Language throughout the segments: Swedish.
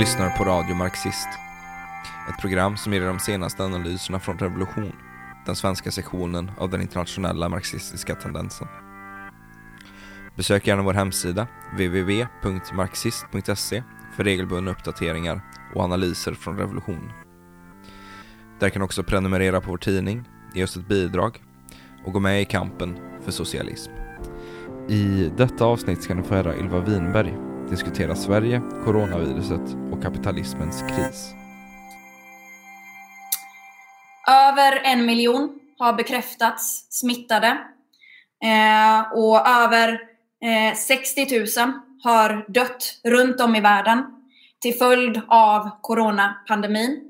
lyssnar på Radio Marxist. Ett program som ger de senaste analyserna från Revolution, den svenska sektionen av den internationella marxistiska tendensen. Besök gärna vår hemsida, www.marxist.se, för regelbundna uppdateringar och analyser från Revolution. Där kan du också prenumerera på vår tidning, ge oss ett bidrag och gå med i kampen för socialism. I detta avsnitt ska ni få höra Ylva Winberg diskutera Sverige, coronaviruset och kapitalismens kris. Över en miljon har bekräftats smittade eh, och över eh, 60 000 har dött runt om i världen till följd av coronapandemin.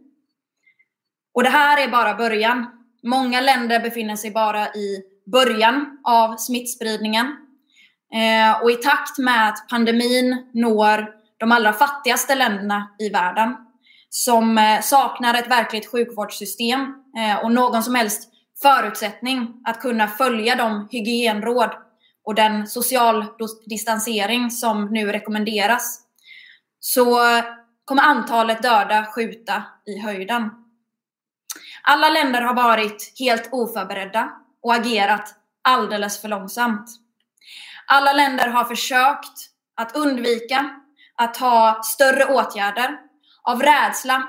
Och det här är bara början. Många länder befinner sig bara i början av smittspridningen. Eh, och i takt med att pandemin når de allra fattigaste länderna i världen som eh, saknar ett verkligt sjukvårdssystem eh, och någon som helst förutsättning att kunna följa de hygienråd och den social distansering som nu rekommenderas så kommer antalet döda skjuta i höjden. Alla länder har varit helt oförberedda och agerat alldeles för långsamt. Alla länder har försökt att undvika att ha större åtgärder av rädsla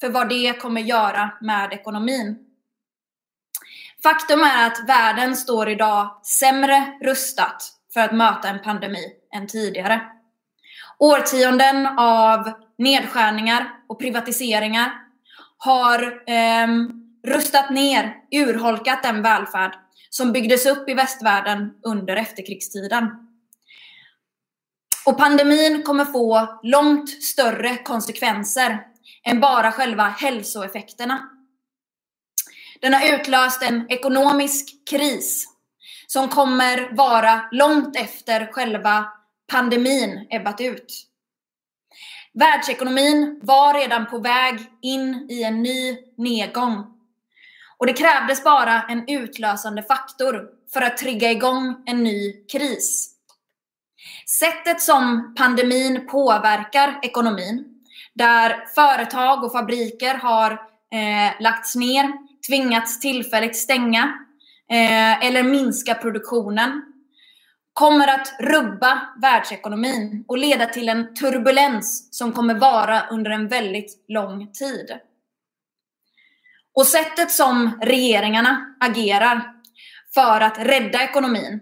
för vad det kommer göra med ekonomin. Faktum är att världen står idag sämre rustat för att möta en pandemi än tidigare. Årtionden av nedskärningar och privatiseringar har eh, rustat ner, urholkat den välfärd som byggdes upp i västvärlden under efterkrigstiden. Och pandemin kommer få långt större konsekvenser än bara själva hälsoeffekterna. Den har utlöst en ekonomisk kris som kommer vara långt efter själva pandemin ebbat ut. Världsekonomin var redan på väg in i en ny nedgång och det krävdes bara en utlösande faktor för att trigga igång en ny kris. Sättet som pandemin påverkar ekonomin, där företag och fabriker har eh, lagts ner, tvingats tillfälligt stänga eh, eller minska produktionen, kommer att rubba världsekonomin och leda till en turbulens som kommer vara under en väldigt lång tid. Och sättet som regeringarna agerar för att rädda ekonomin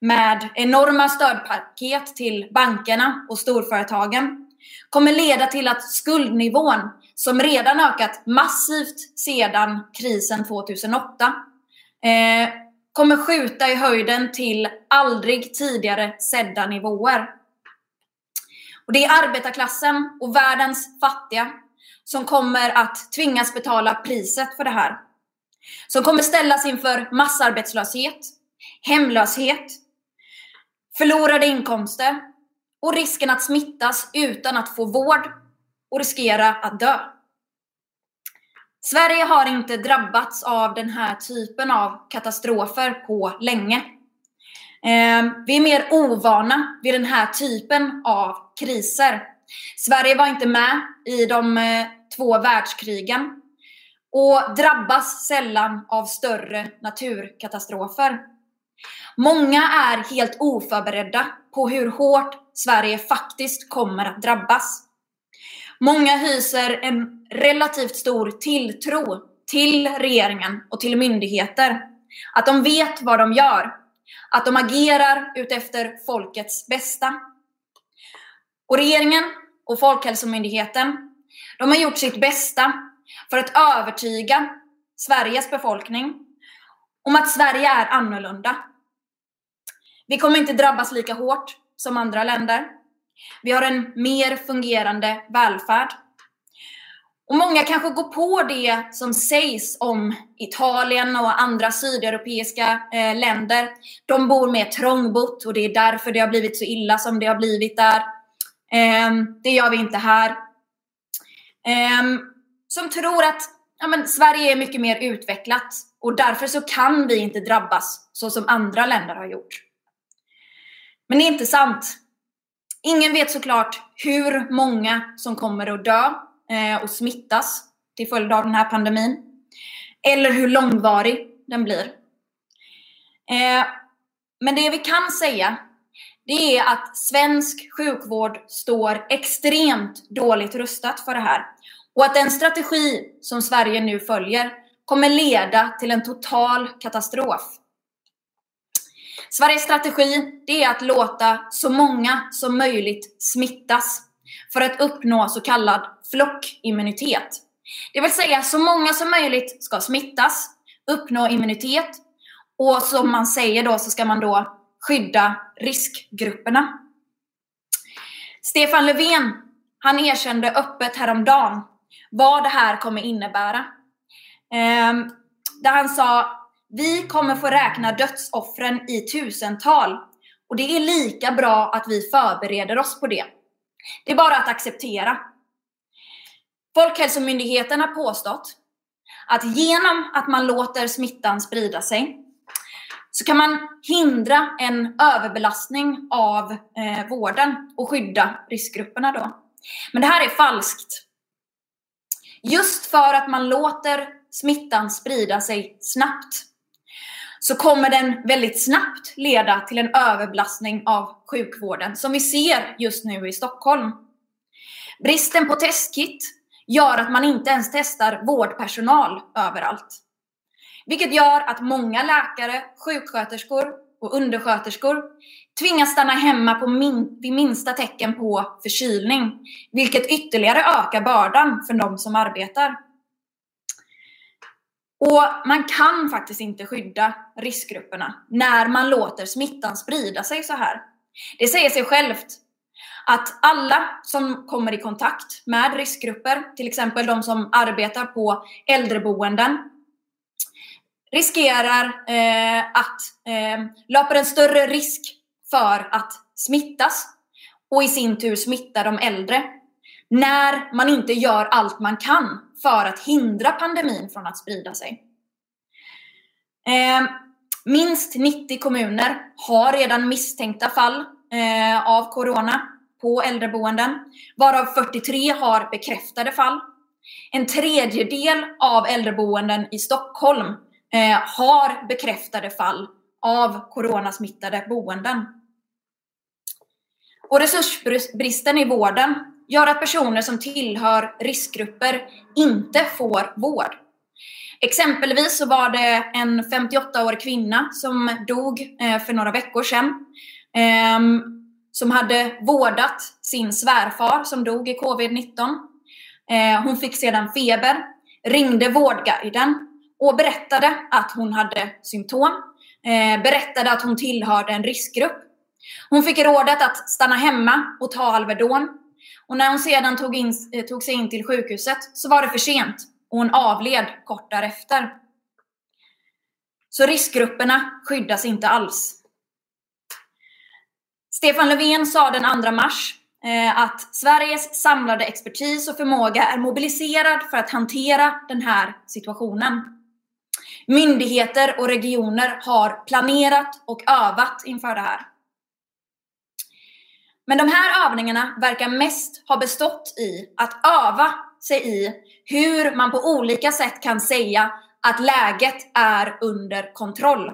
med enorma stödpaket till bankerna och storföretagen kommer leda till att skuldnivån, som redan ökat massivt sedan krisen 2008, eh, kommer skjuta i höjden till aldrig tidigare sedda nivåer. Och det är arbetarklassen och världens fattiga som kommer att tvingas betala priset för det här. Som kommer ställas inför massarbetslöshet, hemlöshet, förlorade inkomster och risken att smittas utan att få vård och riskera att dö. Sverige har inte drabbats av den här typen av katastrofer på länge. Ehm, vi är mer ovana vid den här typen av kriser. Sverige var inte med i de eh, två världskrigen och drabbas sällan av större naturkatastrofer. Många är helt oförberedda på hur hårt Sverige faktiskt kommer att drabbas. Många hyser en relativt stor tilltro till regeringen och till myndigheter. Att de vet vad de gör. Att de agerar utefter folkets bästa. Och regeringen och Folkhälsomyndigheten, de har gjort sitt bästa för att övertyga Sveriges befolkning om att Sverige är annorlunda. Vi kommer inte drabbas lika hårt som andra länder. Vi har en mer fungerande välfärd. Och många kanske går på det som sägs om Italien och andra sydeuropeiska eh, länder. De bor mer trångbott och det är därför det har blivit så illa som det har blivit där. Eh, det gör vi inte här. Eh, som tror att ja, men Sverige är mycket mer utvecklat och därför så kan vi inte drabbas så som andra länder har gjort. Men det är inte sant. Ingen vet såklart hur många som kommer att dö eh, och smittas till följd av den här pandemin. Eller hur långvarig den blir. Eh, men det vi kan säga, det är att svensk sjukvård står extremt dåligt rustat för det här. Och att den strategi som Sverige nu följer kommer leda till en total katastrof. Sveriges strategi det är att låta så många som möjligt smittas för att uppnå så kallad flockimmunitet. Det vill säga så många som möjligt ska smittas, uppnå immunitet och som man säger då så ska man då skydda riskgrupperna. Stefan Löfven, han erkände öppet häromdagen vad det här kommer innebära. Ehm, där han sa vi kommer få räkna dödsoffren i tusental och det är lika bra att vi förbereder oss på det. Det är bara att acceptera. Folkhälsomyndigheten har påstått att genom att man låter smittan sprida sig så kan man hindra en överbelastning av eh, vården och skydda riskgrupperna då. Men det här är falskt. Just för att man låter smittan sprida sig snabbt så kommer den väldigt snabbt leda till en överbelastning av sjukvården som vi ser just nu i Stockholm. Bristen på testkit gör att man inte ens testar vårdpersonal överallt. Vilket gör att många läkare, sjuksköterskor och undersköterskor tvingas stanna hemma på min, vid minsta tecken på förkylning, vilket ytterligare ökar bördan för de som arbetar. Och man kan faktiskt inte skydda riskgrupperna när man låter smittan sprida sig så här. Det säger sig självt att alla som kommer i kontakt med riskgrupper, till exempel de som arbetar på äldreboenden, riskerar eh, att eh, löpa en större risk för att smittas och i sin tur smitta de äldre när man inte gör allt man kan för att hindra pandemin från att sprida sig. Eh, minst 90 kommuner har redan misstänkta fall eh, av corona på äldreboenden, varav 43 har bekräftade fall. En tredjedel av äldreboenden i Stockholm eh, har bekräftade fall av coronasmittade boenden. Och resursbristen i vården gör att personer som tillhör riskgrupper inte får vård. Exempelvis så var det en 58-årig kvinna som dog eh, för några veckor sedan. Ehm, som hade vårdat sin svärfar som dog i covid-19. Eh, hon fick sedan feber, ringde Vårdguiden och berättade att hon hade symptom. Eh, berättade att hon tillhörde en riskgrupp. Hon fick rådet att stanna hemma och ta Alvedon. Och när hon sedan tog, in, eh, tog sig in till sjukhuset så var det för sent och hon avled kort därefter. Så riskgrupperna skyddas inte alls. Stefan Löfven sa den 2 mars eh, att Sveriges samlade expertis och förmåga är mobiliserad för att hantera den här situationen. Myndigheter och regioner har planerat och övat inför det här. Men de här övningarna verkar mest ha bestått i att öva sig i hur man på olika sätt kan säga att läget är under kontroll.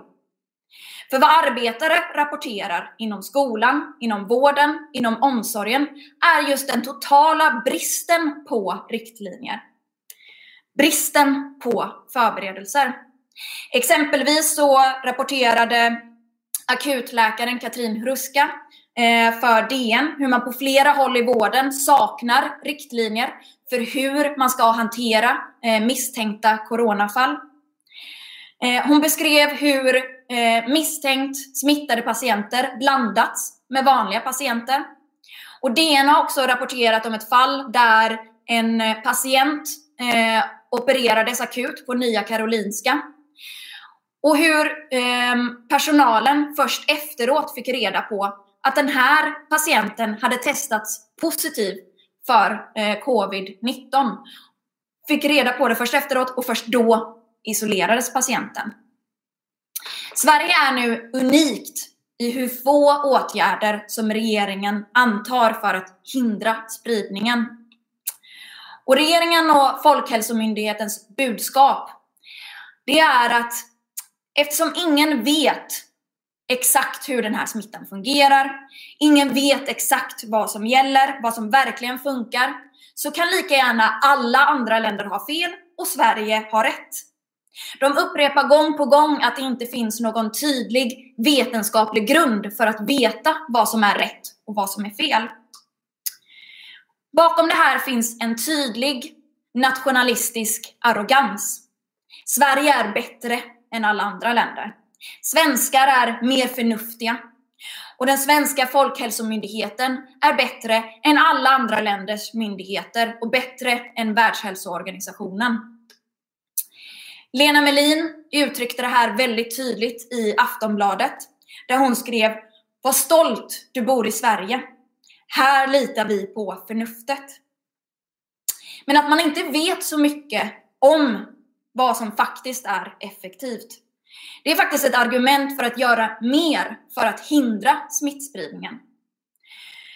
För vad arbetare rapporterar inom skolan, inom vården, inom omsorgen är just den totala bristen på riktlinjer. Bristen på förberedelser. Exempelvis så rapporterade akutläkaren Katrin Hruska eh, för DN hur man på flera håll i vården saknar riktlinjer för hur man ska hantera eh, misstänkta coronafall. Eh, hon beskrev hur misstänkt smittade patienter blandats med vanliga patienter. Och DN har också rapporterat om ett fall där en patient opererades akut på Nya Karolinska och hur eh, personalen först efteråt fick reda på att den här patienten hade testats positiv för eh, covid-19. Fick reda på det först efteråt och först då isolerades patienten. Sverige är nu unikt i hur få åtgärder som regeringen antar för att hindra spridningen. Och regeringen och Folkhälsomyndighetens budskap, det är att eftersom ingen vet exakt hur den här smittan fungerar, ingen vet exakt vad som gäller, vad som verkligen funkar, så kan lika gärna alla andra länder ha fel och Sverige ha rätt. De upprepar gång på gång att det inte finns någon tydlig vetenskaplig grund för att veta vad som är rätt och vad som är fel. Bakom det här finns en tydlig nationalistisk arrogans. Sverige är bättre än alla andra länder. Svenskar är mer förnuftiga. Och den svenska folkhälsomyndigheten är bättre än alla andra länders myndigheter och bättre än Världshälsoorganisationen. Lena Melin uttryckte det här väldigt tydligt i Aftonbladet, där hon skrev Var stolt du bor i Sverige. Här litar vi på förnuftet. Men att man inte vet så mycket om vad som faktiskt är effektivt. Det är faktiskt ett argument för att göra mer för att hindra smittspridningen.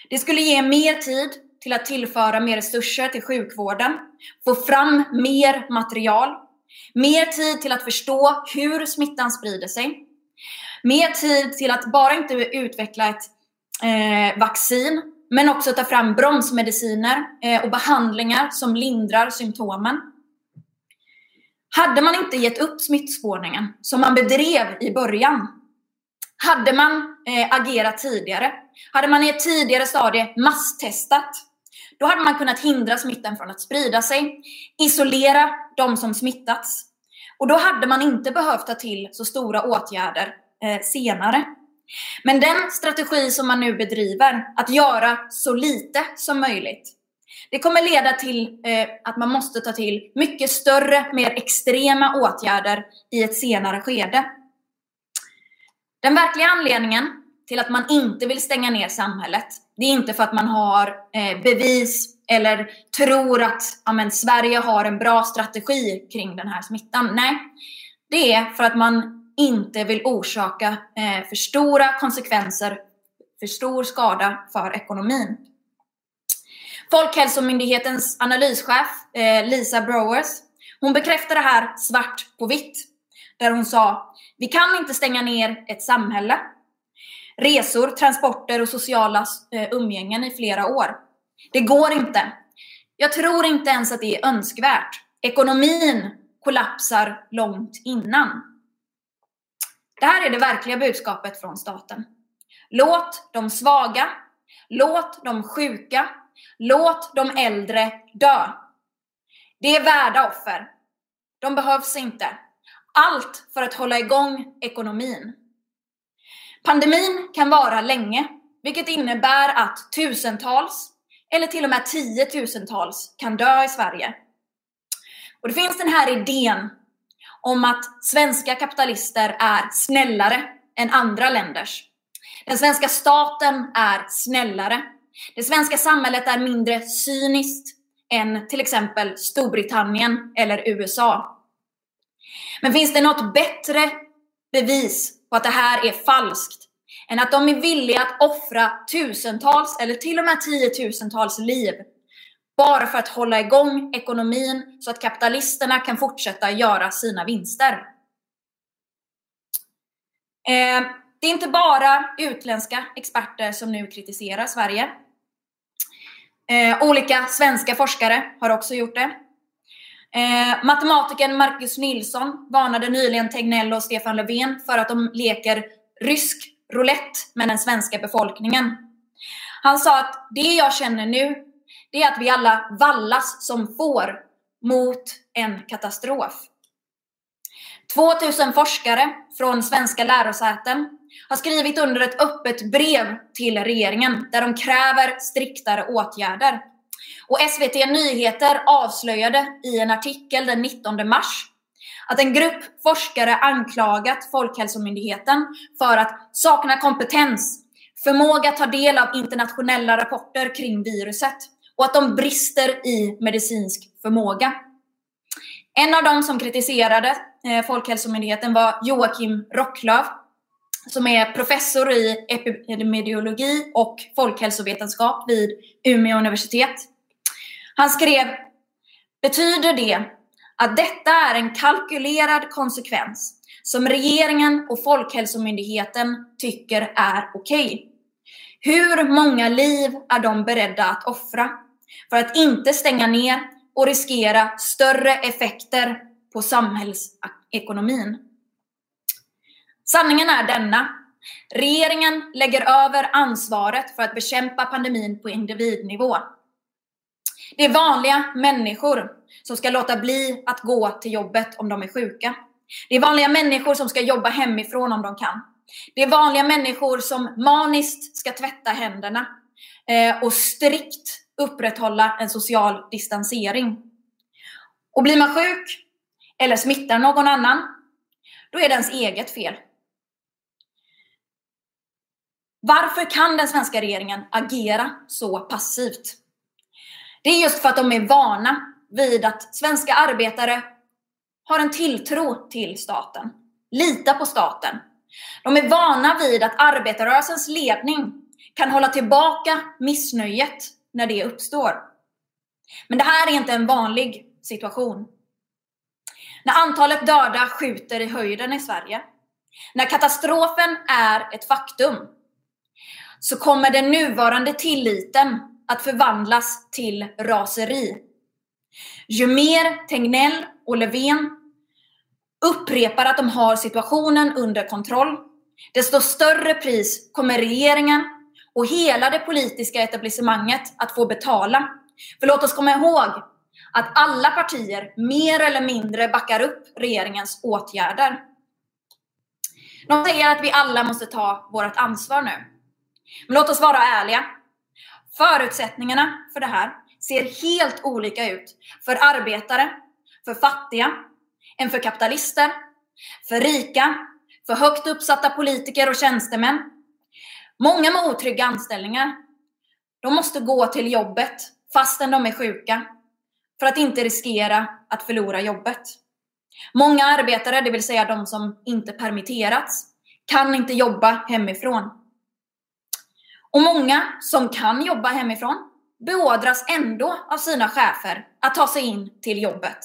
Det skulle ge mer tid till att tillföra mer resurser till sjukvården, få fram mer material Mer tid till att förstå hur smittan sprider sig. Mer tid till att bara inte utveckla ett eh, vaccin, men också ta fram bromsmediciner eh, och behandlingar som lindrar symptomen. Hade man inte gett upp smittspårningen som man bedrev i början, hade man eh, agerat tidigare, hade man i ett tidigare stadie masstestat, då hade man kunnat hindra smittan från att sprida sig, isolera de som smittats. Och då hade man inte behövt ta till så stora åtgärder eh, senare. Men den strategi som man nu bedriver, att göra så lite som möjligt, det kommer leda till eh, att man måste ta till mycket större, mer extrema åtgärder i ett senare skede. Den verkliga anledningen till att man inte vill stänga ner samhället, det är inte för att man har eh, bevis eller tror att ja, Sverige har en bra strategi kring den här smittan. Nej, det är för att man inte vill orsaka eh, för stora konsekvenser, för stor skada för ekonomin. Folkhälsomyndighetens analyschef eh, Lisa Browers, hon bekräftar det här svart på vitt. Där hon sa, vi kan inte stänga ner ett samhälle resor, transporter och sociala eh, umgängen i flera år. Det går inte. Jag tror inte ens att det är önskvärt. Ekonomin kollapsar långt innan. Det här är det verkliga budskapet från staten. Låt de svaga, låt de sjuka, låt de äldre dö. Det är värda offer. De behövs inte. Allt för att hålla igång ekonomin. Pandemin kan vara länge, vilket innebär att tusentals eller till och med tiotusentals kan dö i Sverige. Och det finns den här idén om att svenska kapitalister är snällare än andra länders. Den svenska staten är snällare. Det svenska samhället är mindre cyniskt än till exempel Storbritannien eller USA. Men finns det något bättre bevis på att det här är falskt än att de är villiga att offra tusentals eller till och med tiotusentals liv bara för att hålla igång ekonomin så att kapitalisterna kan fortsätta göra sina vinster. Eh, det är inte bara utländska experter som nu kritiserar Sverige. Eh, olika svenska forskare har också gjort det. Eh, matematikern Marcus Nilsson varnade nyligen Tegnell och Stefan Löfven för att de leker rysk roulette med den svenska befolkningen. Han sa att det jag känner nu, det är att vi alla vallas som får mot en katastrof. 2000 forskare från svenska lärosäten har skrivit under ett öppet brev till regeringen där de kräver striktare åtgärder. Och SVT Nyheter avslöjade i en artikel den 19 mars att en grupp forskare anklagat Folkhälsomyndigheten för att sakna kompetens, förmåga att ta del av internationella rapporter kring viruset och att de brister i medicinsk förmåga. En av dem som kritiserade Eh, Folkhälsomyndigheten var Joakim Rocklöv. som är professor i epidemiologi och folkhälsovetenskap vid Umeå universitet. Han skrev Betyder det att detta är en kalkylerad konsekvens som regeringen och Folkhälsomyndigheten tycker är okej? Okay? Hur många liv är de beredda att offra för att inte stänga ner och riskera större effekter på samhällsekonomin? Sanningen är denna. Regeringen lägger över ansvaret för att bekämpa pandemin på individnivå. Det är vanliga människor som ska låta bli att gå till jobbet om de är sjuka. Det är vanliga människor som ska jobba hemifrån om de kan. Det är vanliga människor som maniskt ska tvätta händerna eh, och strikt upprätthålla en social distansering. Och blir man sjuk eller smittar någon annan, då är det ens eget fel. Varför kan den svenska regeringen agera så passivt? Det är just för att de är vana vid att svenska arbetare har en tilltro till staten, litar på staten. De är vana vid att arbetarrörelsens ledning kan hålla tillbaka missnöjet när det uppstår. Men det här är inte en vanlig situation. När antalet döda skjuter i höjden i Sverige, när katastrofen är ett faktum, så kommer den nuvarande tilliten att förvandlas till raseri. Ju mer Tegnell och Löfven upprepar att de har situationen under kontroll, desto större pris kommer regeringen och hela det politiska etablissemanget att få betala. För låt oss komma ihåg att alla partier mer eller mindre backar upp regeringens åtgärder. De säger att vi alla måste ta vårt ansvar nu. Men låt oss vara ärliga. Förutsättningarna för det här ser helt olika ut för arbetare, för fattiga, än för kapitalister, för rika, för högt uppsatta politiker och tjänstemän. Många med otrygga anställningar, de måste gå till jobbet fastän de är sjuka för att inte riskera att förlora jobbet. Många arbetare, det vill säga de som inte permitterats, kan inte jobba hemifrån. Och många som kan jobba hemifrån beordras ändå av sina chefer att ta sig in till jobbet.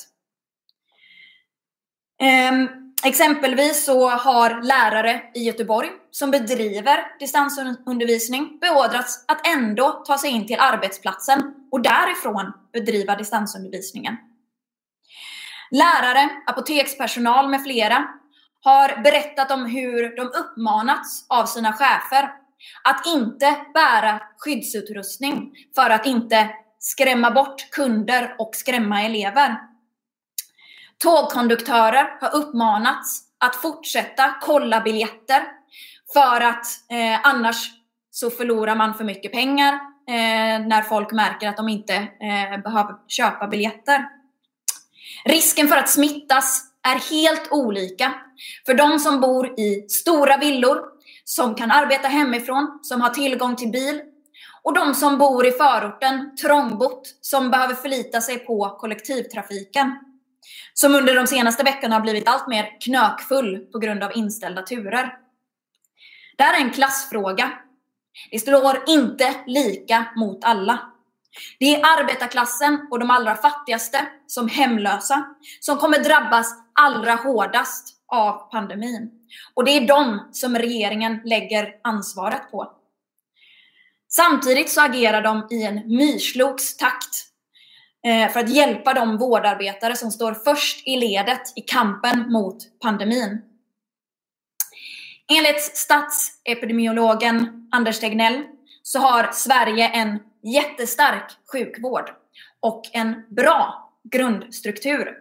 Ehm, exempelvis så har lärare i Göteborg som bedriver distansundervisning beordrats att ändå ta sig in till arbetsplatsen och därifrån bedriva distansundervisningen. Lärare, apotekspersonal med flera har berättat om hur de uppmanats av sina chefer att inte bära skyddsutrustning för att inte skrämma bort kunder och skrämma elever. Tågkonduktörer har uppmanats att fortsätta kolla biljetter för att eh, annars så förlorar man för mycket pengar eh, när folk märker att de inte eh, behöver köpa biljetter. Risken för att smittas är helt olika för de som bor i stora villor som kan arbeta hemifrån, som har tillgång till bil och de som bor i förorten, trångbott, som behöver förlita sig på kollektivtrafiken. Som under de senaste veckorna har blivit allt mer knökfull på grund av inställda turer. Det här är en klassfråga. Det slår inte lika mot alla. Det är arbetarklassen och de allra fattigaste, som hemlösa, som kommer drabbas allra hårdast av pandemin. Och det är de som regeringen lägger ansvaret på. Samtidigt så agerar de i en myrsloks takt eh, för att hjälpa de vårdarbetare som står först i ledet i kampen mot pandemin. Enligt statsepidemiologen Anders Tegnell så har Sverige en jättestark sjukvård och en bra grundstruktur.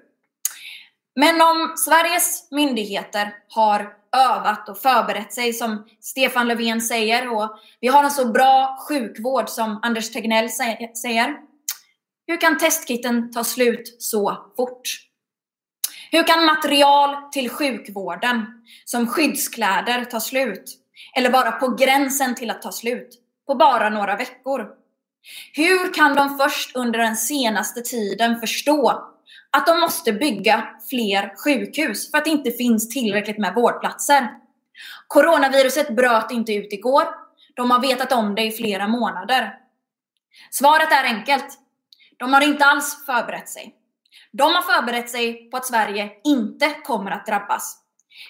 Men om Sveriges myndigheter har övat och förberett sig som Stefan Löfven säger och vi har en så bra sjukvård som Anders Tegnell säger. Hur kan testkitten ta slut så fort? Hur kan material till sjukvården som skyddskläder ta slut? Eller vara på gränsen till att ta slut på bara några veckor? Hur kan de först under den senaste tiden förstå att de måste bygga fler sjukhus för att det inte finns tillräckligt med vårdplatser. Coronaviruset bröt inte ut igår. De har vetat om det i flera månader. Svaret är enkelt. De har inte alls förberett sig. De har förberett sig på att Sverige inte kommer att drabbas.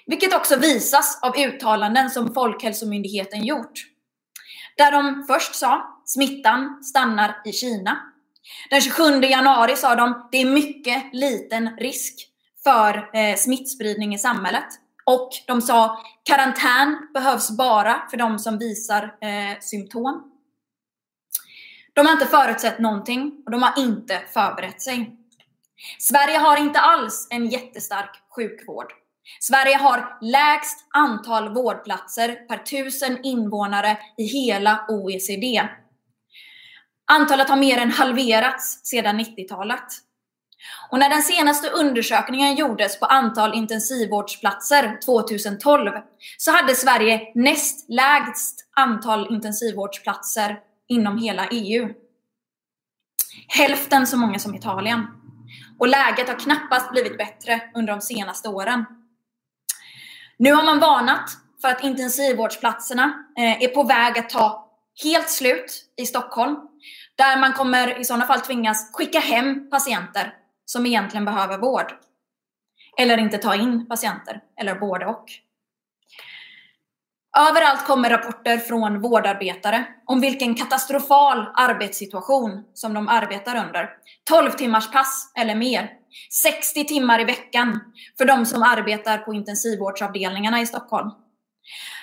Vilket också visas av uttalanden som Folkhälsomyndigheten gjort. Där de först sa smittan stannar i Kina. Den 27 januari sa de det är mycket liten risk för eh, smittspridning i samhället. Och de sa karantän behövs bara för de som visar eh, symptom. De har inte förutsett någonting och de har inte förberett sig. Sverige har inte alls en jättestark sjukvård. Sverige har lägst antal vårdplatser per tusen invånare i hela OECD. Antalet har mer än halverats sedan 90-talet. Och när den senaste undersökningen gjordes på antal intensivvårdsplatser 2012 så hade Sverige näst lägst antal intensivvårdsplatser inom hela EU. Hälften så många som Italien. Och läget har knappast blivit bättre under de senaste åren. Nu har man varnat för att intensivvårdsplatserna eh, är på väg att ta helt slut i Stockholm. Där man kommer i sådana fall tvingas skicka hem patienter som egentligen behöver vård. Eller inte ta in patienter, eller både och. Överallt kommer rapporter från vårdarbetare om vilken katastrofal arbetssituation som de arbetar under. 12 timmars pass eller mer. 60 timmar i veckan för de som arbetar på intensivvårdsavdelningarna i Stockholm.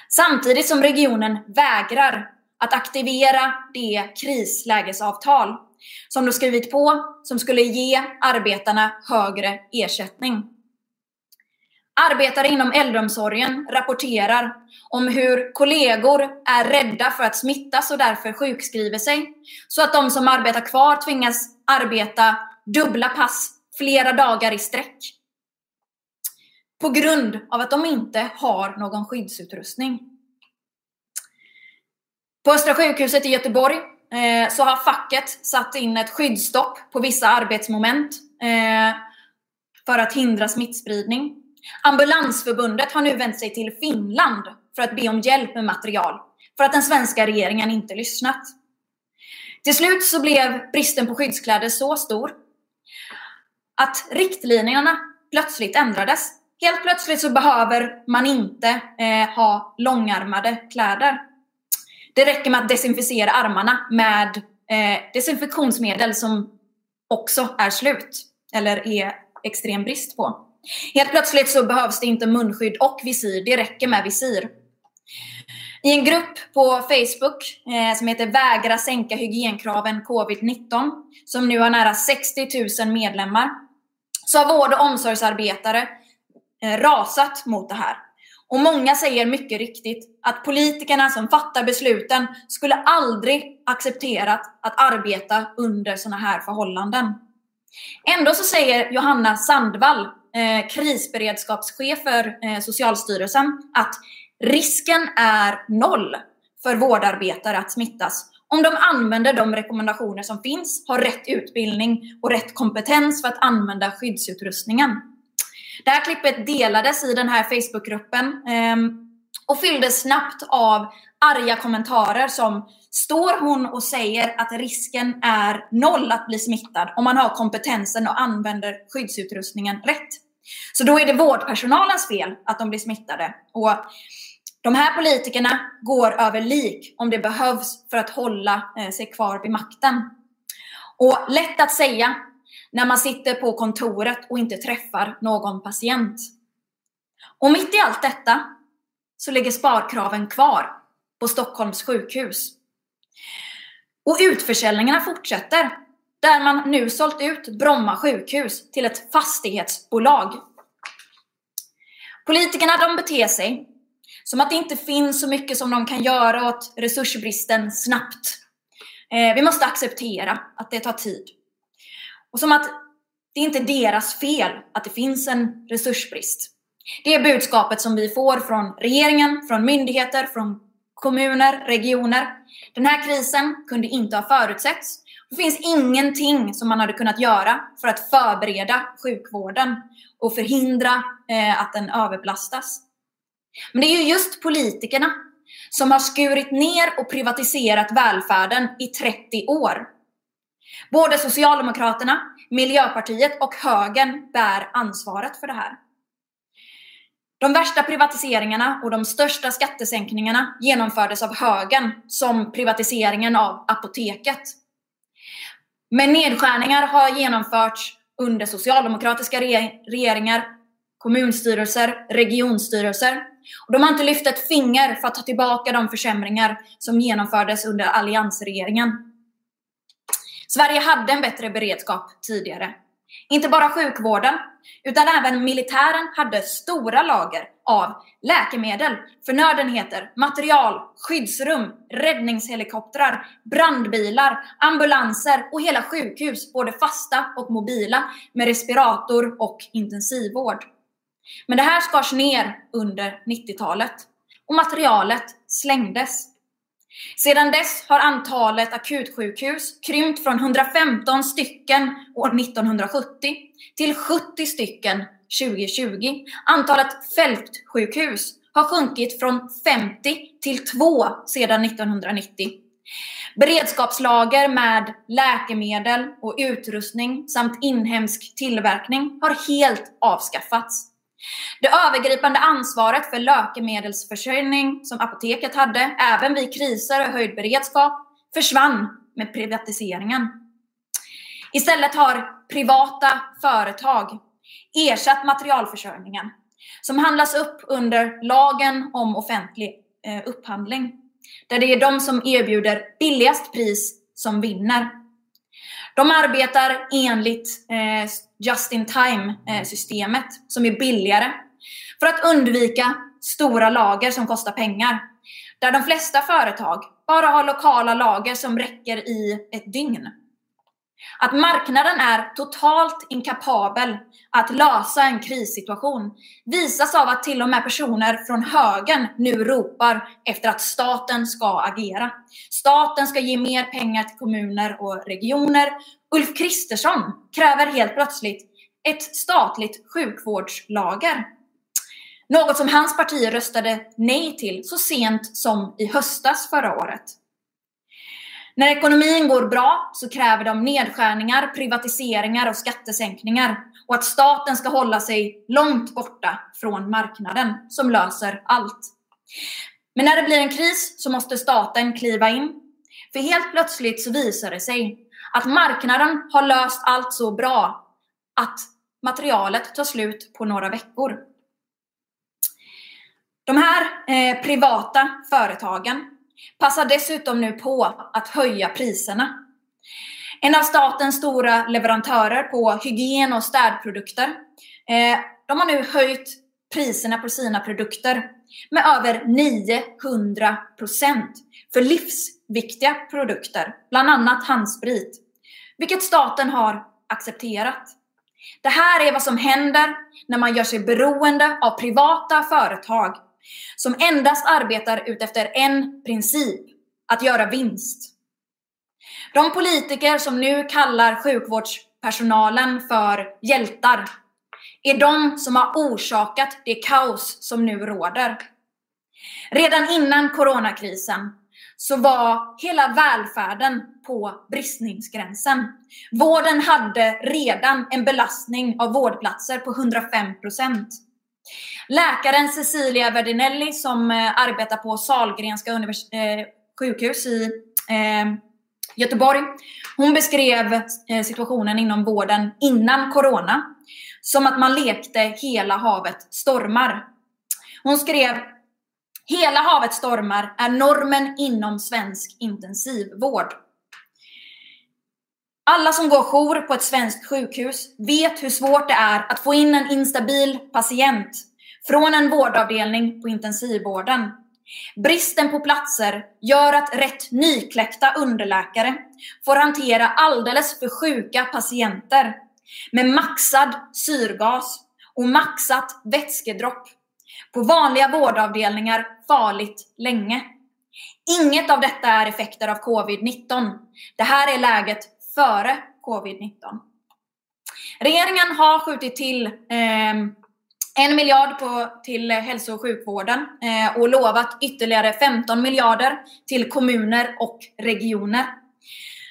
Samtidigt som regionen vägrar att aktivera det krislägesavtal som de skrivit på som skulle ge arbetarna högre ersättning. Arbetare inom äldreomsorgen rapporterar om hur kollegor är rädda för att smittas och därför sjukskriver sig. Så att de som arbetar kvar tvingas arbeta dubbla pass flera dagar i sträck. På grund av att de inte har någon skyddsutrustning. På Östra sjukhuset i Göteborg eh, så har facket satt in ett skyddsstopp på vissa arbetsmoment eh, för att hindra smittspridning. Ambulansförbundet har nu vänt sig till Finland för att be om hjälp med material för att den svenska regeringen inte lyssnat. Till slut så blev bristen på skyddskläder så stor att riktlinjerna plötsligt ändrades. Helt plötsligt så behöver man inte eh, ha långärmade kläder. Det räcker med att desinficera armarna med eh, desinfektionsmedel som också är slut eller är extrem brist på. Helt plötsligt så behövs det inte munskydd och visir, det räcker med visir. I en grupp på Facebook eh, som heter Vägra sänka hygienkraven covid-19 som nu har nära 60 000 medlemmar så har vård och omsorgsarbetare eh, rasat mot det här. Och många säger mycket riktigt att politikerna som fattar besluten skulle aldrig accepterat att arbeta under sådana här förhållanden. Ändå så säger Johanna Sandvall, eh, krisberedskapschef för eh, Socialstyrelsen, att risken är noll för vårdarbetare att smittas om de använder de rekommendationer som finns, har rätt utbildning och rätt kompetens för att använda skyddsutrustningen. Det här klippet delades i den här Facebookgruppen eh, och fylldes snabbt av arga kommentarer som Står hon och säger att risken är noll att bli smittad om man har kompetensen och använder skyddsutrustningen rätt? Så då är det vårdpersonalens fel att de blir smittade. Och de här politikerna går över lik om det behövs för att hålla eh, sig kvar vid makten. Och lätt att säga när man sitter på kontoret och inte träffar någon patient. Och mitt i allt detta så ligger sparkraven kvar på Stockholms sjukhus. Och utförsäljningarna fortsätter, där man nu sålt ut Bromma sjukhus till ett fastighetsbolag. Politikerna de beter sig som att det inte finns så mycket som de kan göra åt resursbristen snabbt. Eh, vi måste acceptera att det tar tid. Och som att det inte är deras fel att det finns en resursbrist. Det är budskapet som vi får från regeringen, från myndigheter, från kommuner, regioner. Den här krisen kunde inte ha förutsetts. Det finns ingenting som man hade kunnat göra för att förbereda sjukvården och förhindra eh, att den överbelastas. Men det är ju just politikerna som har skurit ner och privatiserat välfärden i 30 år. Både Socialdemokraterna, Miljöpartiet och högern bär ansvaret för det här. De värsta privatiseringarna och de största skattesänkningarna genomfördes av högern, som privatiseringen av apoteket. Men nedskärningar har genomförts under socialdemokratiska regeringar, kommunstyrelser, regionstyrelser. Och de har inte lyft ett finger för att ta tillbaka de försämringar som genomfördes under alliansregeringen. Sverige hade en bättre beredskap tidigare. Inte bara sjukvården, utan även militären hade stora lager av läkemedel, förnödenheter, material, skyddsrum, räddningshelikoptrar, brandbilar, ambulanser och hela sjukhus, både fasta och mobila, med respirator och intensivvård. Men det här skars ner under 90-talet och materialet slängdes. Sedan dess har antalet akutsjukhus krympt från 115 stycken år 1970 till 70 stycken 2020. Antalet fältsjukhus har sjunkit från 50 till 2 sedan 1990. Beredskapslager med läkemedel och utrustning samt inhemsk tillverkning har helt avskaffats. Det övergripande ansvaret för läkemedelsförsörjning som apoteket hade, även vid kriser och höjd beredskap, försvann med privatiseringen. Istället har privata företag ersatt materialförsörjningen som handlas upp under lagen om offentlig eh, upphandling. Där det är de som erbjuder billigast pris som vinner. De arbetar enligt eh, just-in-time-systemet som är billigare för att undvika stora lager som kostar pengar. Där de flesta företag bara har lokala lager som räcker i ett dygn. Att marknaden är totalt inkapabel att lösa en krissituation visas av att till och med personer från högern nu ropar efter att staten ska agera. Staten ska ge mer pengar till kommuner och regioner. Ulf Kristersson kräver helt plötsligt ett statligt sjukvårdslager. Något som hans parti röstade nej till så sent som i höstas förra året. När ekonomin går bra så kräver de nedskärningar, privatiseringar och skattesänkningar och att staten ska hålla sig långt borta från marknaden som löser allt. Men när det blir en kris så måste staten kliva in. För helt plötsligt så visar det sig att marknaden har löst allt så bra att materialet tar slut på några veckor. De här eh, privata företagen passar dessutom nu på att höja priserna. En av statens stora leverantörer på hygien och städprodukter, eh, de har nu höjt priserna på sina produkter med över 900 procent för livsviktiga produkter, bland annat handsprit, vilket staten har accepterat. Det här är vad som händer när man gör sig beroende av privata företag som endast arbetar utefter en princip, att göra vinst. De politiker som nu kallar sjukvårdspersonalen för hjältar är de som har orsakat det kaos som nu råder. Redan innan coronakrisen så var hela välfärden på bristningsgränsen. Vården hade redan en belastning av vårdplatser på 105 procent. Läkaren Cecilia Verdinelli som eh, arbetar på Salgrenska univers- eh, sjukhus i eh, Göteborg. Hon beskrev eh, situationen inom vården innan corona som att man lekte hela havet stormar. Hon skrev Hela havet stormar är normen inom svensk intensivvård. Alla som går jour på ett svenskt sjukhus vet hur svårt det är att få in en instabil patient från en vårdavdelning på intensivvården. Bristen på platser gör att rätt nykläckta underläkare får hantera alldeles för sjuka patienter med maxad syrgas och maxat vätskedropp på vanliga vårdavdelningar farligt länge. Inget av detta är effekter av covid-19. Det här är läget före covid-19. Regeringen har skjutit till eh, en miljard på, till hälso och sjukvården eh, och lovat ytterligare 15 miljarder till kommuner och regioner.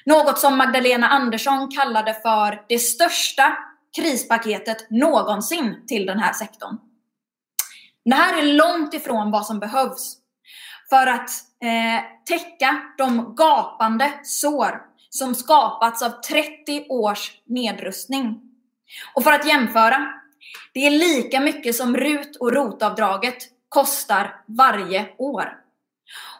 Något som Magdalena Andersson kallade för det största krispaketet någonsin till den här sektorn. Det här är långt ifrån vad som behövs för att eh, täcka de gapande sår som skapats av 30 års nedrustning. Och för att jämföra, det är lika mycket som RUT och ROT-avdraget kostar varje år.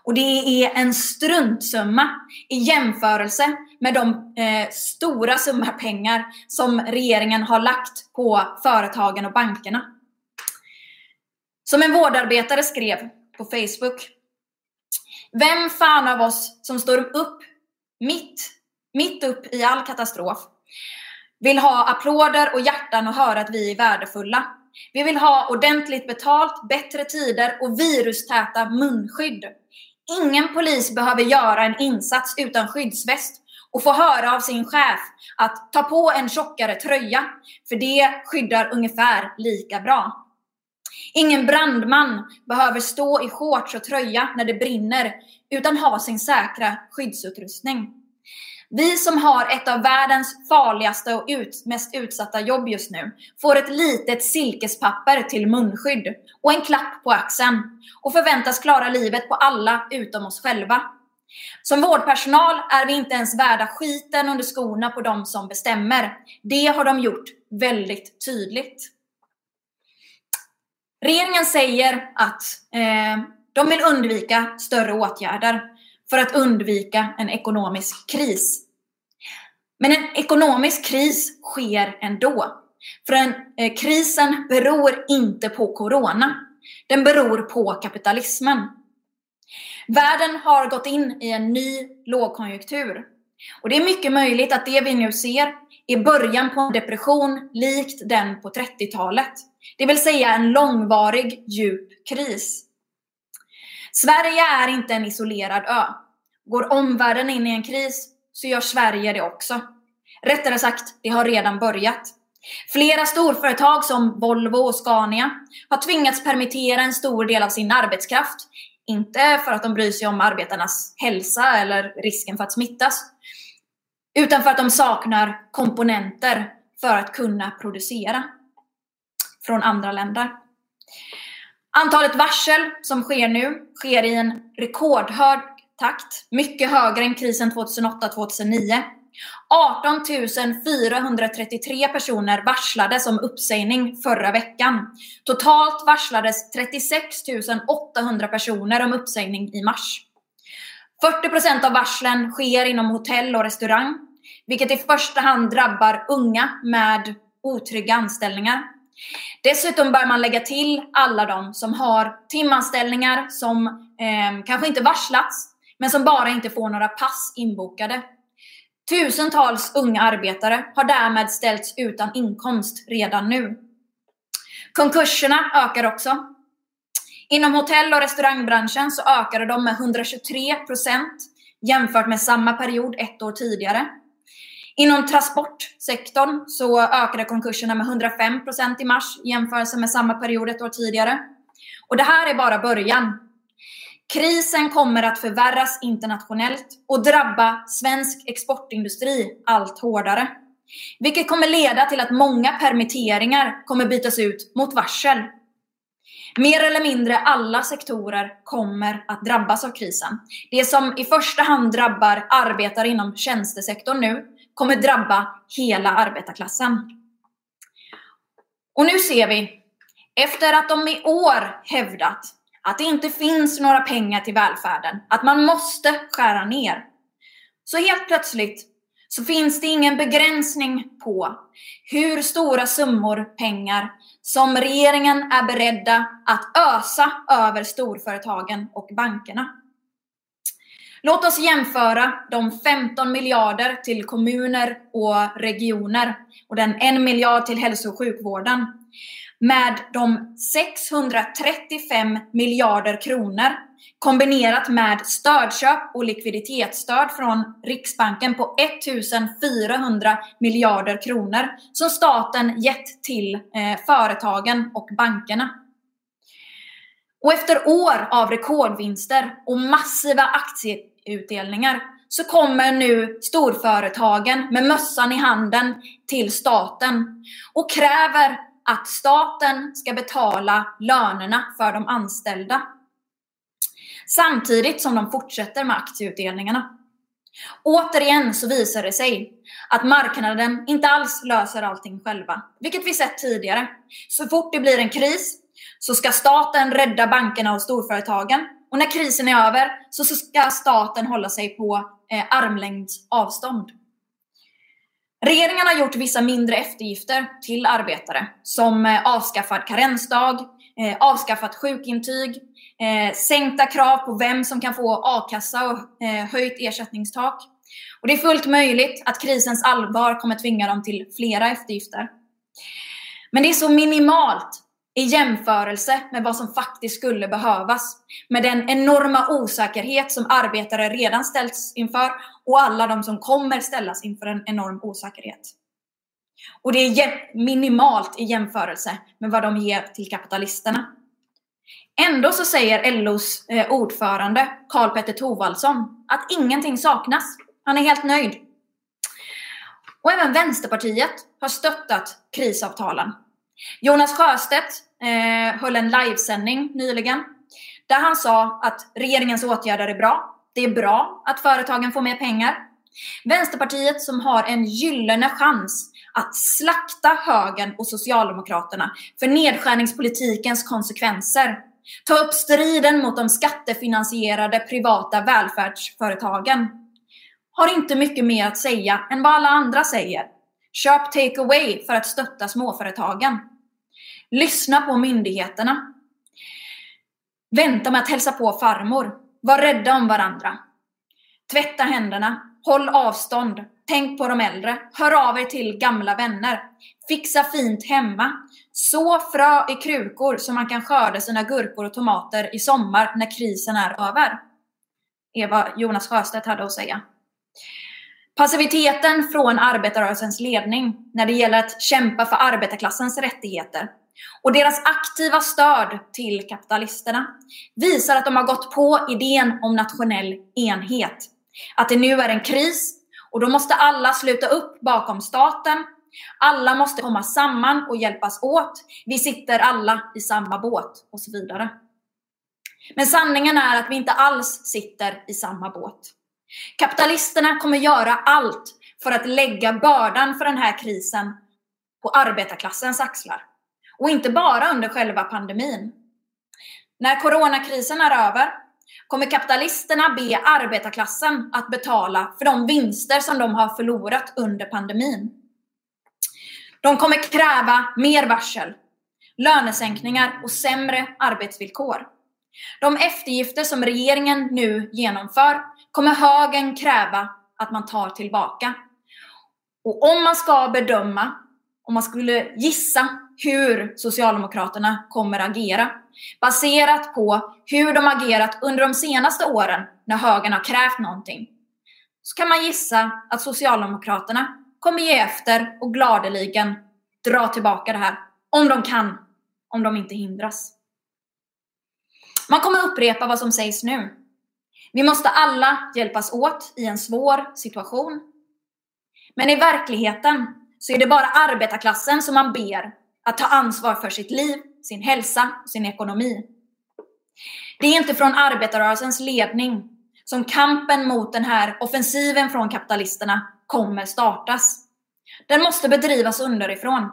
Och det är en struntsumma i jämförelse med de eh, stora summor pengar som regeringen har lagt på företagen och bankerna. Som en vårdarbetare skrev på Facebook. Vem fan av oss som står upp mitt, mitt upp i all katastrof vill ha applåder och hjärtan och höra att vi är värdefulla. Vi vill ha ordentligt betalt, bättre tider och virustäta munskydd. Ingen polis behöver göra en insats utan skyddsväst och få höra av sin chef att ta på en tjockare tröja, för det skyddar ungefär lika bra. Ingen brandman behöver stå i shorts och tröja när det brinner, utan ha sin säkra skyddsutrustning. Vi som har ett av världens farligaste och ut, mest utsatta jobb just nu får ett litet silkespapper till munskydd och en klapp på axeln och förväntas klara livet på alla utom oss själva. Som vårdpersonal är vi inte ens värda skiten under skorna på de som bestämmer. Det har de gjort väldigt tydligt. Regeringen säger att eh, de vill undvika större åtgärder för att undvika en ekonomisk kris. Men en ekonomisk kris sker ändå. För en, eh, krisen beror inte på corona. Den beror på kapitalismen. Världen har gått in i en ny lågkonjunktur. Och det är mycket möjligt att det vi nu ser är början på en depression likt den på 30-talet. Det vill säga en långvarig, djup kris. Sverige är inte en isolerad ö. Går omvärlden in i en kris så gör Sverige det också. Rättare sagt, det har redan börjat. Flera storföretag som Volvo och Scania har tvingats permittera en stor del av sin arbetskraft. Inte för att de bryr sig om arbetarnas hälsa eller risken för att smittas, utan för att de saknar komponenter för att kunna producera från andra länder. Antalet varsel som sker nu sker i en rekordhög takt, mycket högre än krisen 2008-2009. 18 433 personer varslades om uppsägning förra veckan. Totalt varslades 36 800 personer om uppsägning i mars. 40% av varslen sker inom hotell och restaurang, vilket i första hand drabbar unga med otrygga anställningar. Dessutom bör man lägga till alla de som har timanställningar som eh, kanske inte varslats, men som bara inte får några pass inbokade. Tusentals unga arbetare har därmed ställts utan inkomst redan nu. Konkurserna ökar också. Inom hotell och restaurangbranschen så ökade de med 123 procent jämfört med samma period ett år tidigare. Inom transportsektorn så ökade konkurserna med 105 procent i mars i jämförelse med samma period ett år tidigare. Och det här är bara början. Krisen kommer att förvärras internationellt och drabba svensk exportindustri allt hårdare. Vilket kommer leda till att många permitteringar kommer bytas ut mot varsel. Mer eller mindre alla sektorer kommer att drabbas av krisen. Det som i första hand drabbar arbetare inom tjänstesektorn nu kommer drabba hela arbetarklassen. Och nu ser vi, efter att de i år hävdat att det inte finns några pengar till välfärden, att man måste skära ner. Så helt plötsligt så finns det ingen begränsning på hur stora summor pengar som regeringen är beredda att ösa över storföretagen och bankerna. Låt oss jämföra de 15 miljarder till kommuner och regioner och den 1 miljard till hälso och sjukvården med de 635 miljarder kronor kombinerat med stödköp och likviditetsstöd från Riksbanken på 1400 miljarder kronor som staten gett till eh, företagen och bankerna. Och efter år av rekordvinster och massiva aktie utdelningar så kommer nu storföretagen med mössan i handen till staten och kräver att staten ska betala lönerna för de anställda. Samtidigt som de fortsätter med aktieutdelningarna. Återigen så visar det sig att marknaden inte alls löser allting själva, vilket vi sett tidigare. Så fort det blir en kris så ska staten rädda bankerna och storföretagen och när krisen är över så ska staten hålla sig på eh, armlängds avstånd. Regeringen har gjort vissa mindre eftergifter till arbetare som eh, avskaffad karensdag, eh, avskaffat sjukintyg, eh, sänkta krav på vem som kan få a-kassa och eh, höjt ersättningstak. Och det är fullt möjligt att krisens allvar kommer tvinga dem till flera eftergifter. Men det är så minimalt i jämförelse med vad som faktiskt skulle behövas. Med den enorma osäkerhet som arbetare redan ställts inför och alla de som kommer ställas inför en enorm osäkerhet. Och det är minimalt i jämförelse med vad de ger till kapitalisterna. Ändå så säger LOs eh, ordförande Karl Petter Thorwaldsson att ingenting saknas. Han är helt nöjd. Och även Vänsterpartiet har stöttat krisavtalen. Jonas Sjöstedt eh, höll en livesändning nyligen där han sa att regeringens åtgärder är bra. Det är bra att företagen får mer pengar. Vänsterpartiet som har en gyllene chans att slakta högern och Socialdemokraterna för nedskärningspolitikens konsekvenser. Ta upp striden mot de skattefinansierade privata välfärdsföretagen. Har inte mycket mer att säga än vad alla andra säger. Köp take away för att stötta småföretagen. Lyssna på myndigheterna. Vänta med att hälsa på farmor. Var rädda om varandra. Tvätta händerna. Håll avstånd. Tänk på de äldre. Hör av er till gamla vänner. Fixa fint hemma. Så frö i krukor så man kan skörda sina gurkor och tomater i sommar när krisen är över. Eva Jonas Sjöstedt hade att säga. Passiviteten från arbetarrörelsens ledning när det gäller att kämpa för arbetarklassens rättigheter och deras aktiva stöd till kapitalisterna visar att de har gått på idén om nationell enhet. Att det nu är en kris och då måste alla sluta upp bakom staten. Alla måste komma samman och hjälpas åt. Vi sitter alla i samma båt och så vidare. Men sanningen är att vi inte alls sitter i samma båt. Kapitalisterna kommer göra allt för att lägga bördan för den här krisen på arbetarklassens axlar. Och inte bara under själva pandemin. När coronakrisen är över kommer kapitalisterna be arbetarklassen att betala för de vinster som de har förlorat under pandemin. De kommer kräva mer varsel, lönesänkningar och sämre arbetsvillkor. De eftergifter som regeringen nu genomför kommer högern kräva att man tar tillbaka. Och om man ska bedöma, om man skulle gissa hur Socialdemokraterna kommer agera, baserat på hur de agerat under de senaste åren när högern har krävt någonting, så kan man gissa att Socialdemokraterna kommer ge efter och gladeligen dra tillbaka det här. Om de kan, om de inte hindras. Man kommer upprepa vad som sägs nu. Vi måste alla hjälpas åt i en svår situation. Men i verkligheten så är det bara arbetarklassen som man ber att ta ansvar för sitt liv, sin hälsa och sin ekonomi. Det är inte från arbetarrörelsens ledning som kampen mot den här offensiven från kapitalisterna kommer startas. Den måste bedrivas underifrån.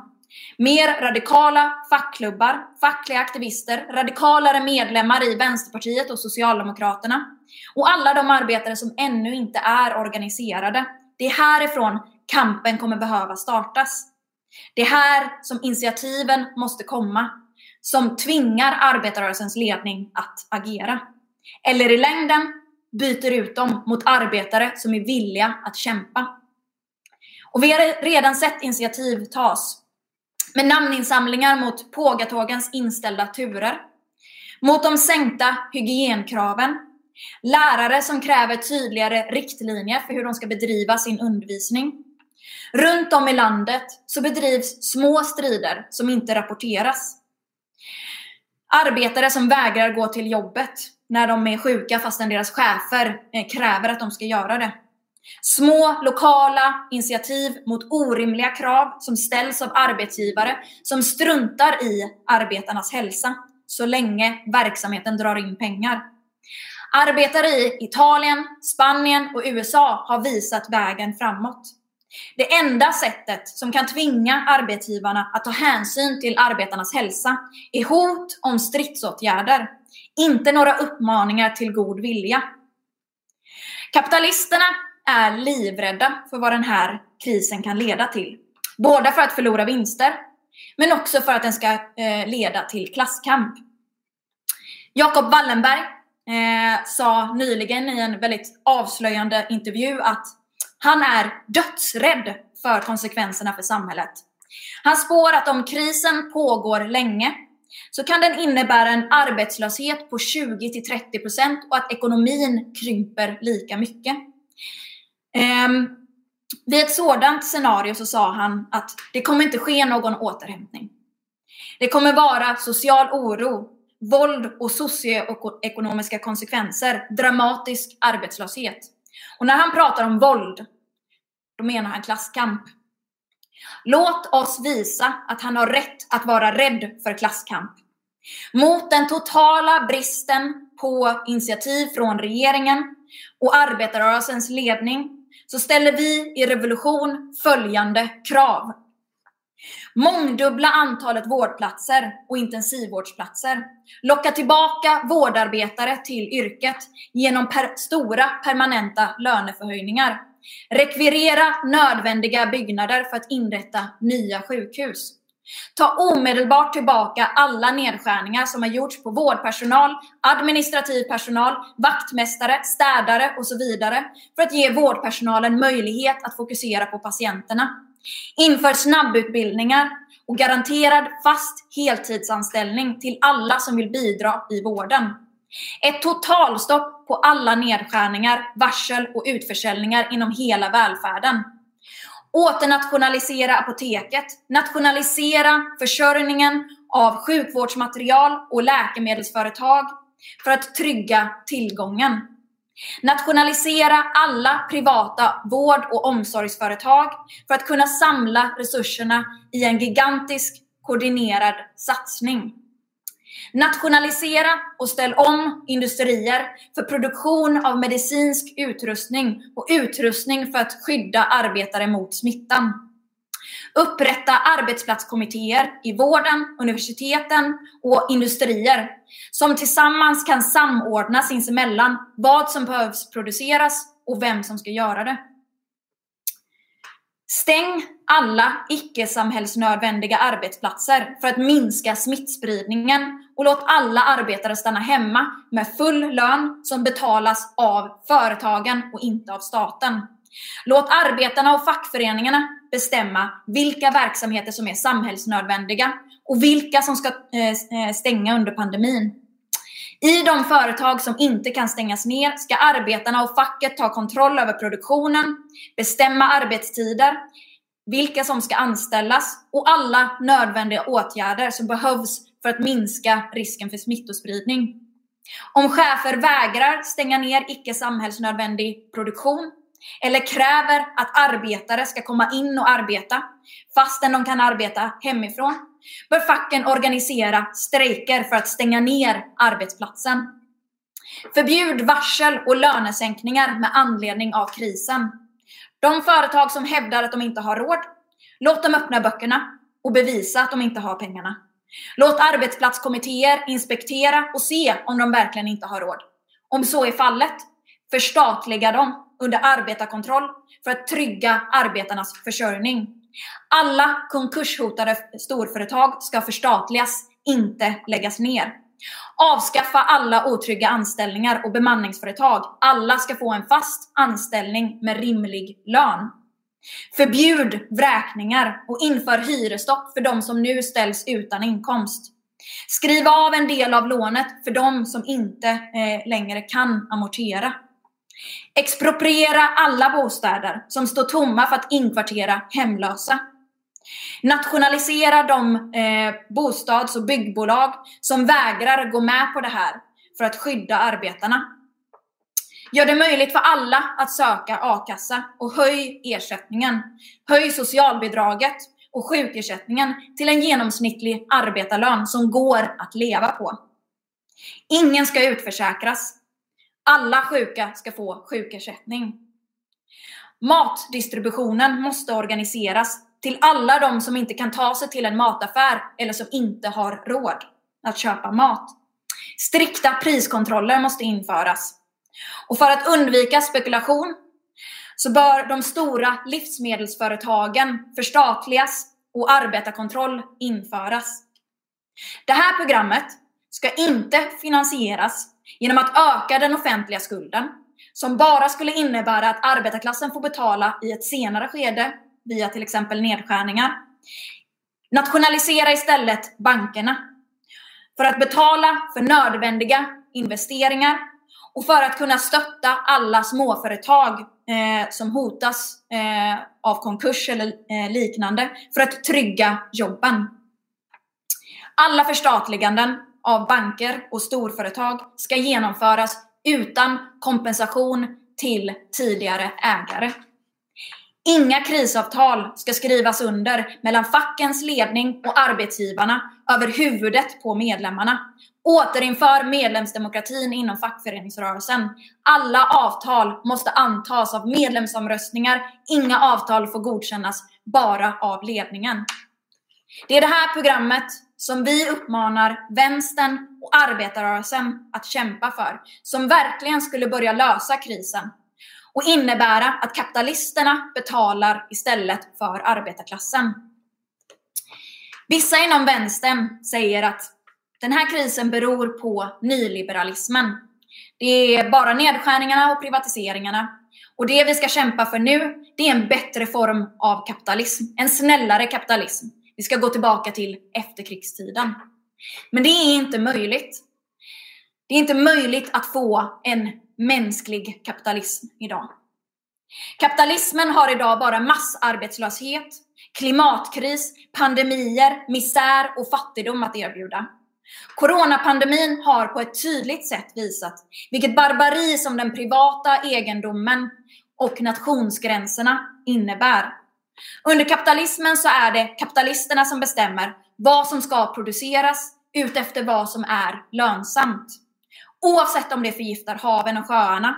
Mer radikala fackklubbar, fackliga aktivister, radikalare medlemmar i Vänsterpartiet och Socialdemokraterna och alla de arbetare som ännu inte är organiserade. Det är härifrån kampen kommer behöva startas. Det är här som initiativen måste komma, som tvingar arbetarrörelsens ledning att agera. Eller i längden byter ut dem mot arbetare som är villiga att kämpa. Och vi har redan sett initiativ tas med namninsamlingar mot Pågatågens inställda turer. mot de sänkta hygienkraven, lärare som kräver tydligare riktlinjer för hur de ska bedriva sin undervisning. Runt om i landet så bedrivs små strider som inte rapporteras. Arbetare som vägrar gå till jobbet när de är sjuka fastän deras chefer eh, kräver att de ska göra det. Små lokala initiativ mot orimliga krav som ställs av arbetsgivare som struntar i arbetarnas hälsa så länge verksamheten drar in pengar. Arbetare i Italien, Spanien och USA har visat vägen framåt. Det enda sättet som kan tvinga arbetsgivarna att ta hänsyn till arbetarnas hälsa är hot om stridsåtgärder, inte några uppmaningar till god vilja. Kapitalisterna är livrädda för vad den här krisen kan leda till. Både för att förlora vinster, men också för att den ska eh, leda till klasskamp. Jacob Wallenberg eh, sa nyligen i en väldigt avslöjande intervju att han är dödsrädd för konsekvenserna för samhället. Han spår att om krisen pågår länge så kan den innebära en arbetslöshet på 20-30% och att ekonomin krymper lika mycket. Um, vid ett sådant scenario så sa han att det kommer inte ske någon återhämtning. Det kommer vara social oro, våld och socioekonomiska konsekvenser, dramatisk arbetslöshet. Och när han pratar om våld, då menar han klasskamp. Låt oss visa att han har rätt att vara rädd för klasskamp. Mot den totala bristen på initiativ från regeringen och arbetarrörelsens ledning så ställer vi i Revolution följande krav. Mångdubbla antalet vårdplatser och intensivvårdsplatser. Locka tillbaka vårdarbetare till yrket genom per stora permanenta löneförhöjningar. Rekvirera nödvändiga byggnader för att inrätta nya sjukhus. Ta omedelbart tillbaka alla nedskärningar som har gjorts på vårdpersonal, administrativ personal, vaktmästare, städare och så vidare för att ge vårdpersonalen möjlighet att fokusera på patienterna. Inför snabbutbildningar och garanterad fast heltidsanställning till alla som vill bidra i vården. Ett totalstopp på alla nedskärningar, varsel och utförsäljningar inom hela välfärden. Åternationalisera apoteket. Nationalisera försörjningen av sjukvårdsmaterial och läkemedelsföretag för att trygga tillgången. Nationalisera alla privata vård och omsorgsföretag för att kunna samla resurserna i en gigantisk koordinerad satsning. Nationalisera och ställ om industrier för produktion av medicinsk utrustning och utrustning för att skydda arbetare mot smittan. Upprätta arbetsplatskommittéer i vården, universiteten och industrier som tillsammans kan samordna sinsemellan vad som behövs produceras och vem som ska göra det. Stäng alla icke-samhällsnödvändiga arbetsplatser för att minska smittspridningen och låt alla arbetare stanna hemma med full lön som betalas av företagen och inte av staten. Låt arbetarna och fackföreningarna bestämma vilka verksamheter som är samhällsnödvändiga och vilka som ska eh, eh, stänga under pandemin. I de företag som inte kan stängas ner ska arbetarna och facket ta kontroll över produktionen, bestämma arbetstider, vilka som ska anställas och alla nödvändiga åtgärder som behövs för att minska risken för smittospridning. Om chefer vägrar stänga ner icke samhällsnödvändig produktion eller kräver att arbetare ska komma in och arbeta fastän de kan arbeta hemifrån bör facken organisera strejker för att stänga ner arbetsplatsen. Förbjud varsel och lönesänkningar med anledning av krisen. De företag som hävdar att de inte har råd, låt dem öppna böckerna och bevisa att de inte har pengarna. Låt arbetsplatskommittéer inspektera och se om de verkligen inte har råd. Om så är fallet, förstatliga dem under arbetarkontroll för att trygga arbetarnas försörjning. Alla konkurshotade storföretag ska förstatligas, inte läggas ner. Avskaffa alla otrygga anställningar och bemanningsföretag. Alla ska få en fast anställning med rimlig lön. Förbjud vräkningar och inför hyresstopp för de som nu ställs utan inkomst. Skriv av en del av lånet för de som inte eh, längre kan amortera. Expropriera alla bostäder som står tomma för att inkvartera hemlösa. Nationalisera de eh, bostads och byggbolag som vägrar gå med på det här för att skydda arbetarna. Gör det möjligt för alla att söka a-kassa och höj ersättningen. Höj socialbidraget och sjukersättningen till en genomsnittlig arbetarlön som går att leva på. Ingen ska utförsäkras. Alla sjuka ska få sjukersättning. Matdistributionen måste organiseras till alla de som inte kan ta sig till en mataffär eller som inte har råd att köpa mat. Strikta priskontroller måste införas. Och för att undvika spekulation så bör de stora livsmedelsföretagen förstatligas och arbetarkontroll införas. Det här programmet ska inte finansieras genom att öka den offentliga skulden, som bara skulle innebära att arbetarklassen får betala i ett senare skede via till exempel nedskärningar. Nationalisera istället bankerna för att betala för nödvändiga investeringar och för att kunna stötta alla småföretag eh, som hotas eh, av konkurs eller eh, liknande för att trygga jobben. Alla förstatliganden av banker och storföretag ska genomföras utan kompensation till tidigare ägare. Inga krisavtal ska skrivas under mellan fackens ledning och arbetsgivarna över huvudet på medlemmarna. Återinför medlemsdemokratin inom fackföreningsrörelsen. Alla avtal måste antas av medlemsomröstningar. Inga avtal får godkännas bara av ledningen. Det är det här programmet som vi uppmanar vänstern och arbetarrörelsen att kämpa för, som verkligen skulle börja lösa krisen och innebära att kapitalisterna betalar istället för arbetarklassen. Vissa inom vänstern säger att den här krisen beror på nyliberalismen. Det är bara nedskärningarna och privatiseringarna. Och det vi ska kämpa för nu, det är en bättre form av kapitalism. En snällare kapitalism. Vi ska gå tillbaka till efterkrigstiden. Men det är inte möjligt. Det är inte möjligt att få en mänsklig kapitalism idag. Kapitalismen har idag bara massarbetslöshet, klimatkris, pandemier, misär och fattigdom att erbjuda. Coronapandemin har på ett tydligt sätt visat vilket barbari som den privata egendomen och nationsgränserna innebär. Under kapitalismen så är det kapitalisterna som bestämmer vad som ska produceras utefter vad som är lönsamt. Oavsett om det förgiftar haven och sjöarna.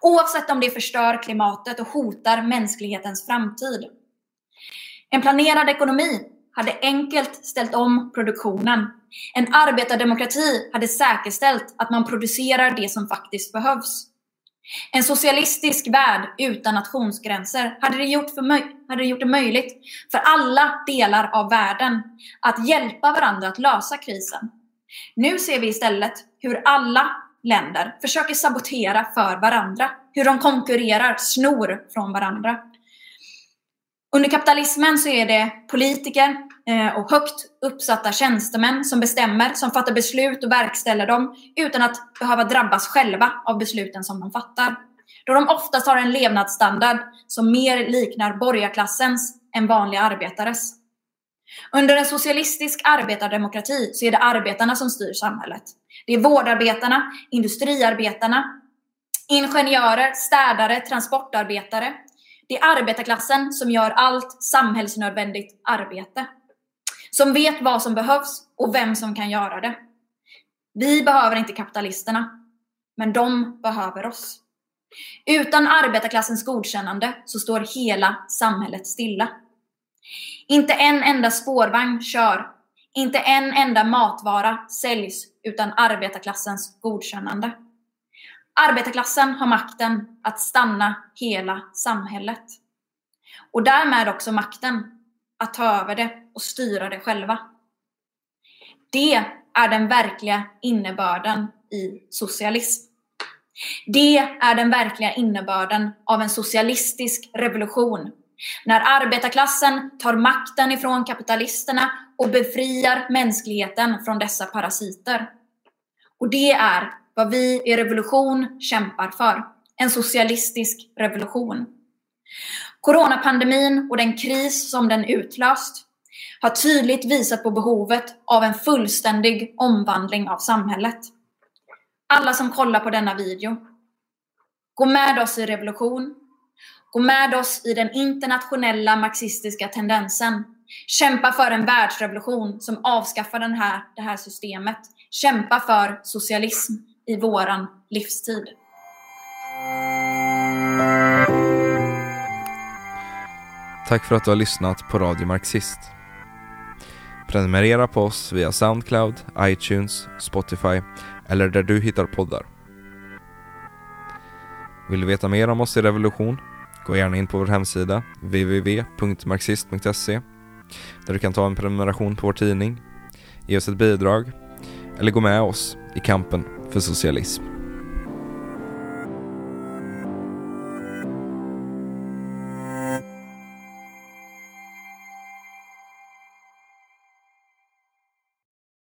Oavsett om det förstör klimatet och hotar mänsklighetens framtid. En planerad ekonomi hade enkelt ställt om produktionen. En arbetardemokrati hade säkerställt att man producerar det som faktiskt behövs. En socialistisk värld utan nationsgränser hade det, gjort för hade det gjort det möjligt för alla delar av världen att hjälpa varandra att lösa krisen. Nu ser vi istället hur alla länder försöker sabotera för varandra. Hur de konkurrerar, snor från varandra. Under kapitalismen så är det politiker Eh, och högt uppsatta tjänstemän som bestämmer, som fattar beslut och verkställer dem utan att behöva drabbas själva av besluten som de fattar. Då de oftast har en levnadsstandard som mer liknar borgarklassens än vanliga arbetares. Under en socialistisk arbetardemokrati så är det arbetarna som styr samhället. Det är vårdarbetarna, industriarbetarna, ingenjörer, städare, transportarbetare. Det är arbetarklassen som gör allt samhällsnödvändigt arbete. Som vet vad som behövs och vem som kan göra det. Vi behöver inte kapitalisterna, men de behöver oss. Utan arbetarklassens godkännande så står hela samhället stilla. Inte en enda spårvagn kör. Inte en enda matvara säljs utan arbetarklassens godkännande. Arbetarklassen har makten att stanna hela samhället. Och därmed också makten att ta över det och styra det själva. Det är den verkliga innebörden i socialism. Det är den verkliga innebörden av en socialistisk revolution När arbetarklassen tar makten ifrån kapitalisterna och befriar mänskligheten från dessa parasiter. Och det är vad vi i revolution kämpar för. En socialistisk revolution. Coronapandemin och den kris som den utlöst har tydligt visat på behovet av en fullständig omvandling av samhället. Alla som kollar på denna video, gå med oss i revolution. Gå med oss i den internationella marxistiska tendensen. Kämpa för en världsrevolution som avskaffar den här, det här systemet. Kämpa för socialism i våran livstid. Tack för att du har lyssnat på Radio Marxist. Prenumerera på oss via Soundcloud, iTunes, Spotify eller där du hittar poddar. Vill du veta mer om oss i Revolution? Gå gärna in på vår hemsida www.marxist.se där du kan ta en prenumeration på vår tidning, ge oss ett bidrag eller gå med oss i kampen för socialism.